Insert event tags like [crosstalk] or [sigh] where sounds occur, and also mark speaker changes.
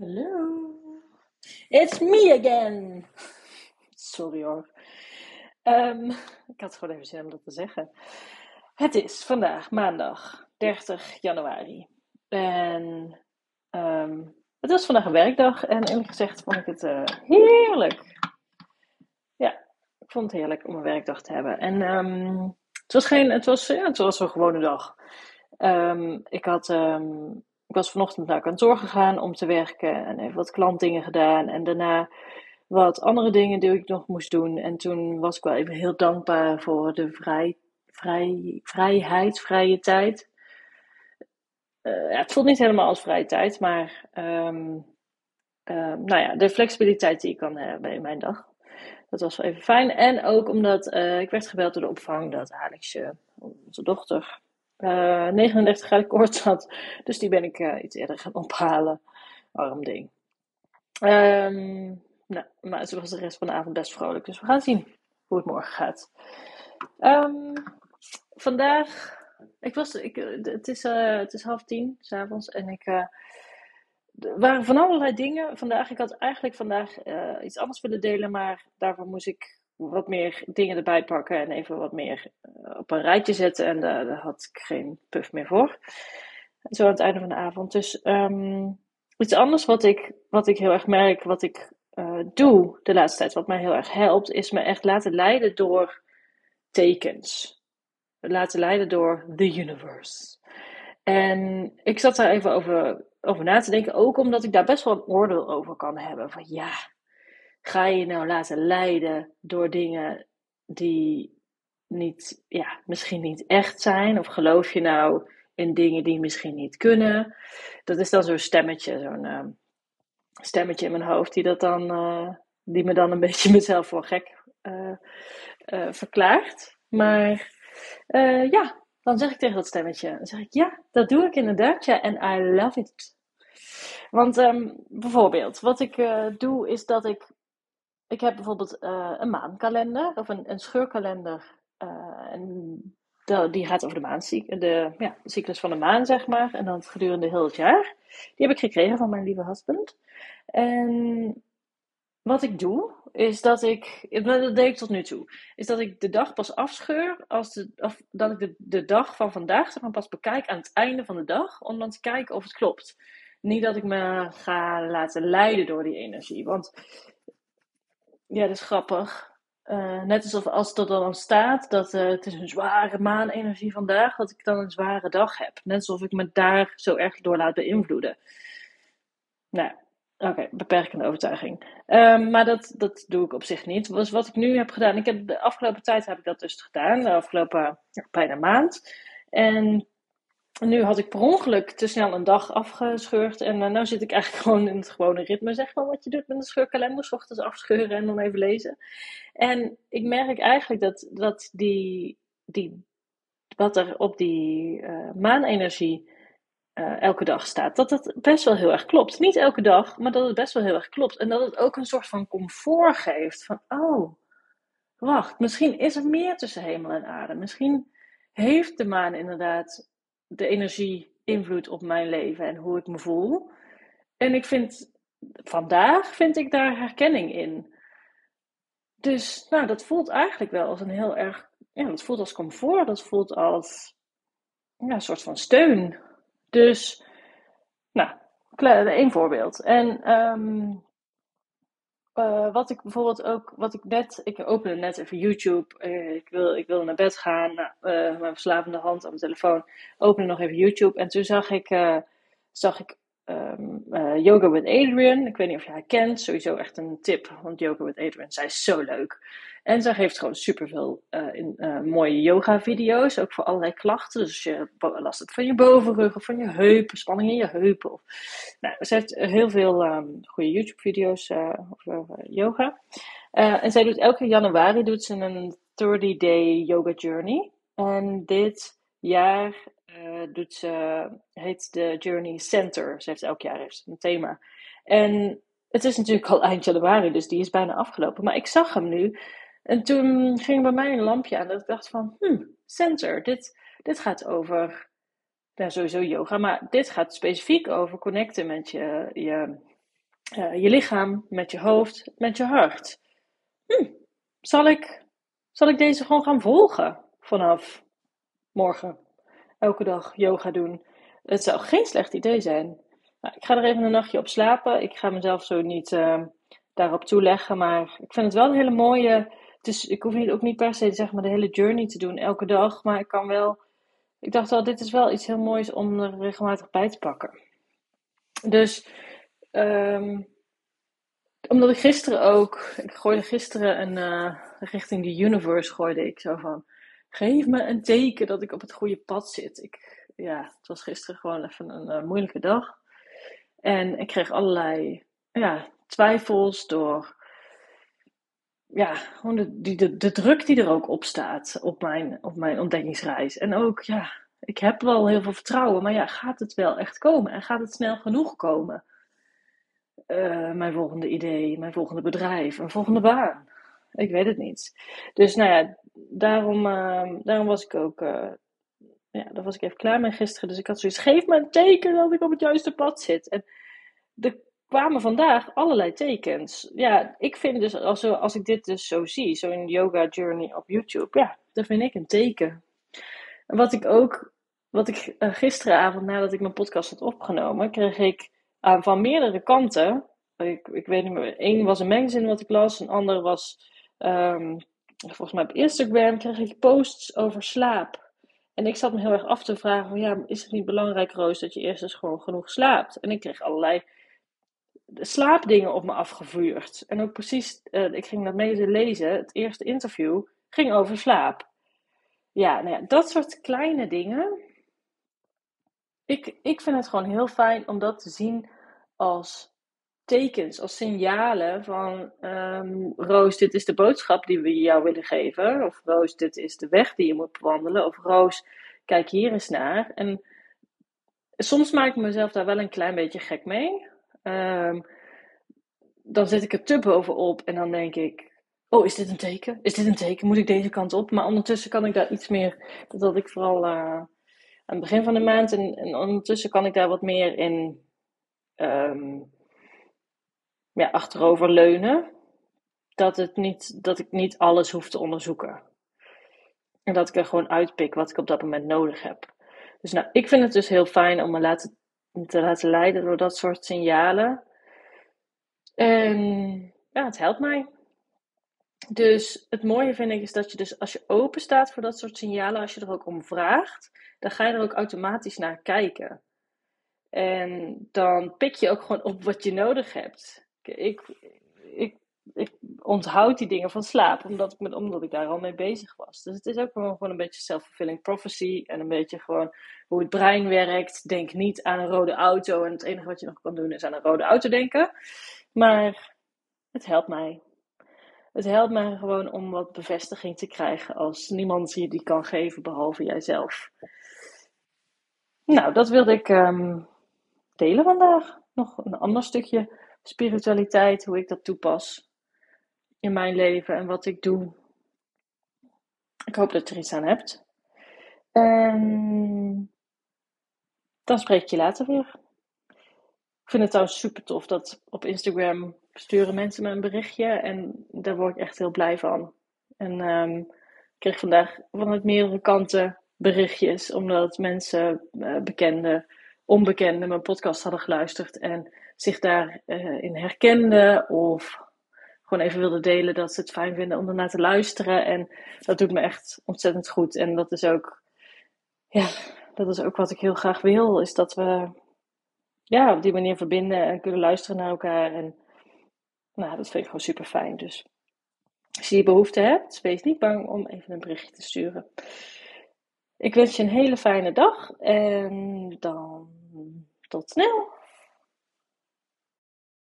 Speaker 1: Hallo. It's me again. Sorry hoor. Ehm, ik had gewoon even zin om dat te zeggen. Het is vandaag maandag 30 januari. En ehm, het was vandaag een werkdag. En eerlijk gezegd vond ik het eh, heerlijk. Ja, ik vond het heerlijk om een werkdag te hebben. En ehm, het was geen, het was, ja, het was een gewone dag. ik had ik was vanochtend naar kantoor gegaan om te werken en even wat klantdingen gedaan. En daarna wat andere dingen die ik nog moest doen. En toen was ik wel even heel dankbaar voor de vrij, vrij, vrijheid, vrije tijd. Uh, ja, het voelt niet helemaal als vrije tijd, maar um, nou ja, de flexibiliteit die ik kan hebben in mijn dag. Dat was wel even fijn. En ook omdat uh, ik werd gebeld door de opvang dat Alexje, onze dochter, 39 eh, graden koorts had. Dus die ben ik uh, iets eerder gaan ophalen. Arm ding. Um, nou, maar ze was de rest van de avond best vrolijk. Dus we gaan zien hoe het morgen gaat. Um, vandaag. Ik was, ik, het, is, uh, het is half tien s'avonds en ik. er waren van allerlei dingen vandaag. Ik had eigenlijk vandaag iets anders willen delen, maar daarvoor moest ik wat meer dingen erbij pakken en even wat meer eh, op een rijtje zetten. En daar, daar, had ik geen puff meer voor. Zo aan het einde van de avond. Dus um, iets anders wat ik, wat ik heel erg merk, wat ik uh, doe de laatste tijd, wat mij heel erg helpt, is me echt laten leiden door tekens. Laten leiden door the universe. En ik zat daar even over, over na te denken, ook omdat ik daar best wel een oordeel over kan hebben. Van ja, Ga je nou laten leiden door dingen die niet, ja, misschien niet echt zijn? Of geloof je nou in dingen die misschien niet kunnen? Dat is dan zo'n stemmetje, zo'n uh, stemmetje in mijn hoofd die, dat dan, uh, die me dan een [laughs] beetje mezelf voor gek uh, verklaart. Maar ja, dan zeg ik tegen dat stemmetje, dan zeg ik ja, dat doe ik inderdaad, ja, en I love it. Want um, bijvoorbeeld, wat ik doe is dat ik ik heb bijvoorbeeld uh, een maankalender of een, een scheurkalender. Uh, en die gaat over de maancyclus, de, ja, cyclus van de maan, zeg maar. En dan gedurende heel het jaar. Die heb ik gekregen van mijn lieve husband. En wat ik doe, is dat ik, dat deed ik tot nu toe, is dat ik de dag pas afscheur, als de, of dat ik de, de dag van vandaag zeg maar, pas bekijk aan het einde van de dag, om dan te kijken of het klopt. Niet dat ik me ga laten leiden door die energie. Want ja, dat is grappig. Uh, net alsof als er dan staat dat uh, het is een zware maanenergie vandaag, dat ik dan een zware dag heb. Net alsof ik me daar zo erg door laat beïnvloeden. Nou, oké, beperkende overtuiging. Um, maar dat, dat doe ik op zich niet. Dus wat ik nu heb gedaan, ik heb, de afgelopen tijd heb ik dat dus gedaan, de afgelopen ja, bijna maand. En nu had ik per ongeluk te snel een dag afgescheurd. En uh, nu zit ik eigenlijk [laughs] gewoon in het gewone ritme. Zeg maar wat je doet met een scheurkalender. Ochtends afscheuren en dan even lezen. En ik merk eigenlijk dat, dat die, die, wat er op die uh, maanenergie uh, elke dag staat. Dat dat best wel heel erg klopt. Niet elke dag, maar dat het best wel heel erg klopt. En dat het ook een soort van comfort geeft. Van, oh, wacht, misschien is er meer tussen hemel en aarde. Misschien heeft de maan inderdaad de energie invloed op mijn leven en hoe ik me voel. En ik vind, vandaag vind ik daar herkenning in. Dus nou, dat voelt eigenlijk wel als een heel erg, ja, dat voelt als comfort, dat voelt als ja, een soort van steun. Dus, nou, één voorbeeld. En um, uh, wat ik bijvoorbeeld ook, wat ik net, ik opende net even YouTube. Uh, ik, wil, ik wil naar bed gaan. Nou, mijn verslavende hand op mijn telefoon. Opende nog even YouTube. En toen zag ik, zag ik um, Yoga with Adrian. Ik weet niet of je haar kent. Sowieso echt een tip. Want Yoga with Adrian, zij is zo leuk. En zij geeft gewoon superveel uh, in, uh, mooie yoga-video's, ook voor allerlei klachten. Dus je last het van je bovenrug of van je heupen, spanning in je heupen. Of, nou, ze heeft heel veel um, goede YouTube-video's over yoga. en zij doet elke januari doet ze een 30-day yoga journey. En dit jaar doet ze, heet de Journey Center. Ze heeft elk jaar heeft een thema. En het is natuurlijk al eind januari, dus die is bijna afgelopen. Maar ik zag hem nu en toen ging bij mij een lampje aan dat ik dacht van, hmm, center, dit, dit gaat over, ja, sowieso yoga, maar dit gaat specifiek over connecten met je, je je lichaam, met je hoofd, met je hart. Hm, zal, ik, zal ik deze gewoon gaan volgen vanaf morgen? Elke dag yoga doen. Het zou geen slecht idee zijn. Nou, ik ga er even een nachtje op slapen. Ik ga mezelf zo niet uh, daarop toeleggen. Maar ik vind het wel een hele mooie. Dus ik hoef niet, ook niet per se zeg maar, de hele journey te doen elke dag. Maar ik kan wel. Ik dacht wel, dit is wel iets heel moois om er regelmatig bij te pakken. Dus um, omdat ik gisteren ook. Ik gooide gisteren een. Uh, richting de universe gooide ik zo van. Geef me een teken dat ik op het goede pad zit. Ik, ja, het was gisteren gewoon even een uh, moeilijke dag. En ik kreeg allerlei ja, twijfels door ja, gewoon de, die, de, de druk die er ook op staat op mijn, op mijn ontdekkingsreis. En ook, ja, ik heb wel heel veel vertrouwen, maar ja, gaat het wel echt komen? En gaat het snel genoeg komen? Uh, mijn volgende idee, mijn volgende bedrijf, mijn volgende baan. Ik weet het niet. Dus nou ja, daarom, uh, daarom was ik ook uh, ja, daar was ik even klaar mee gisteren. Dus ik had zoiets, geef me een teken dat ik op het juiste pad zit. En er kwamen vandaag allerlei tekens. Ja, ik vind dus, als, als ik dit dus zo zie, zo in Yoga Journey op YouTube, ja, dan vind ik een teken. En wat ik ook, wat ik uh, gisteravond nadat ik mijn podcast had opgenomen, kreeg ik uh, van meerdere kanten, ik, ik weet niet meer, één was een magazine wat ik las, een ander was, um, volgens mij op Instagram, kreeg ik posts over slaap. En ik zat me heel erg af te vragen: ja, is het niet belangrijk, Roos, dat je eerst eens gewoon genoeg slaapt? En ik kreeg allerlei slaapdingen op me afgevuurd. En ook precies, uh, ik ging dat mee lezen. Het eerste interview ging over slaap. Ja, nou ja, dat soort kleine dingen. Ik, ik vind het gewoon heel fijn om dat te zien als tekens, als signalen van um, Roos, dit is de boodschap die we jou willen geven. Of Roos, dit is de weg die je moet bewandelen. Of Roos, kijk hier eens naar. En soms maak ik mezelf daar wel een klein beetje gek mee. Um, dan zet ik er te bovenop en dan denk ik, oh, is dit een teken? Is dit een teken? Moet ik deze kant op? Maar ondertussen kan ik daar iets meer, dat ik vooral uh, aan het begin van de maand. En, en ondertussen kan ik daar wat meer in um, ja, achterover leunen. Dat, het niet, dat ik niet alles hoef te onderzoeken. En dat ik er gewoon uitpik wat ik op dat moment nodig heb. Dus nou, ik vind het dus heel fijn om me laten, te laten leiden door dat soort signalen. En ja, het helpt mij. Dus het mooie vind ik is dat je dus als je open staat voor dat soort signalen, als je er ook om vraagt, dan ga je er ook automatisch naar kijken. En dan pik je ook gewoon op wat je nodig hebt. Ik, ik, ik onthoud die dingen van slaap, omdat ik, met, omdat ik daar al mee bezig was. Dus het is ook gewoon, gewoon een beetje self-fulfilling prophecy. En een beetje gewoon hoe het brein werkt. Denk niet aan een rode auto. En het enige wat je nog kan doen is aan een rode auto denken. Maar het helpt mij. Het helpt mij gewoon om wat bevestiging te krijgen als niemand je die kan geven behalve jijzelf. Nou, dat wilde ik um, delen vandaag. Nog een ander stukje spiritualiteit, hoe ik dat toepas in mijn leven en wat ik doe. Ik hoop dat je er iets aan hebt. Dan spreek ik je later weer. Ik vind het trouwens super tof dat op Instagram sturen mensen me een berichtje en daar word ik echt heel blij van. En um, ik kreeg vandaag vanuit meerdere kanten berichtjes, omdat mensen, uh, bekenden, onbekenden, mijn podcast hadden geluisterd en zich daarin uh, in herkenden of gewoon even wilden delen dat ze het fijn vinden om ernaar te luisteren. En dat doet me echt ontzettend goed. En dat is ook, ja, dat is ook wat ik heel graag wil, is dat we ja, op die manier verbinden en kunnen luisteren naar elkaar. En nou, dat vind ik gewoon super fijn. Dus als je die behoefte hebt, wees niet bang om even een berichtje te sturen. Ik wens je een hele fijne dag en dan tot snel.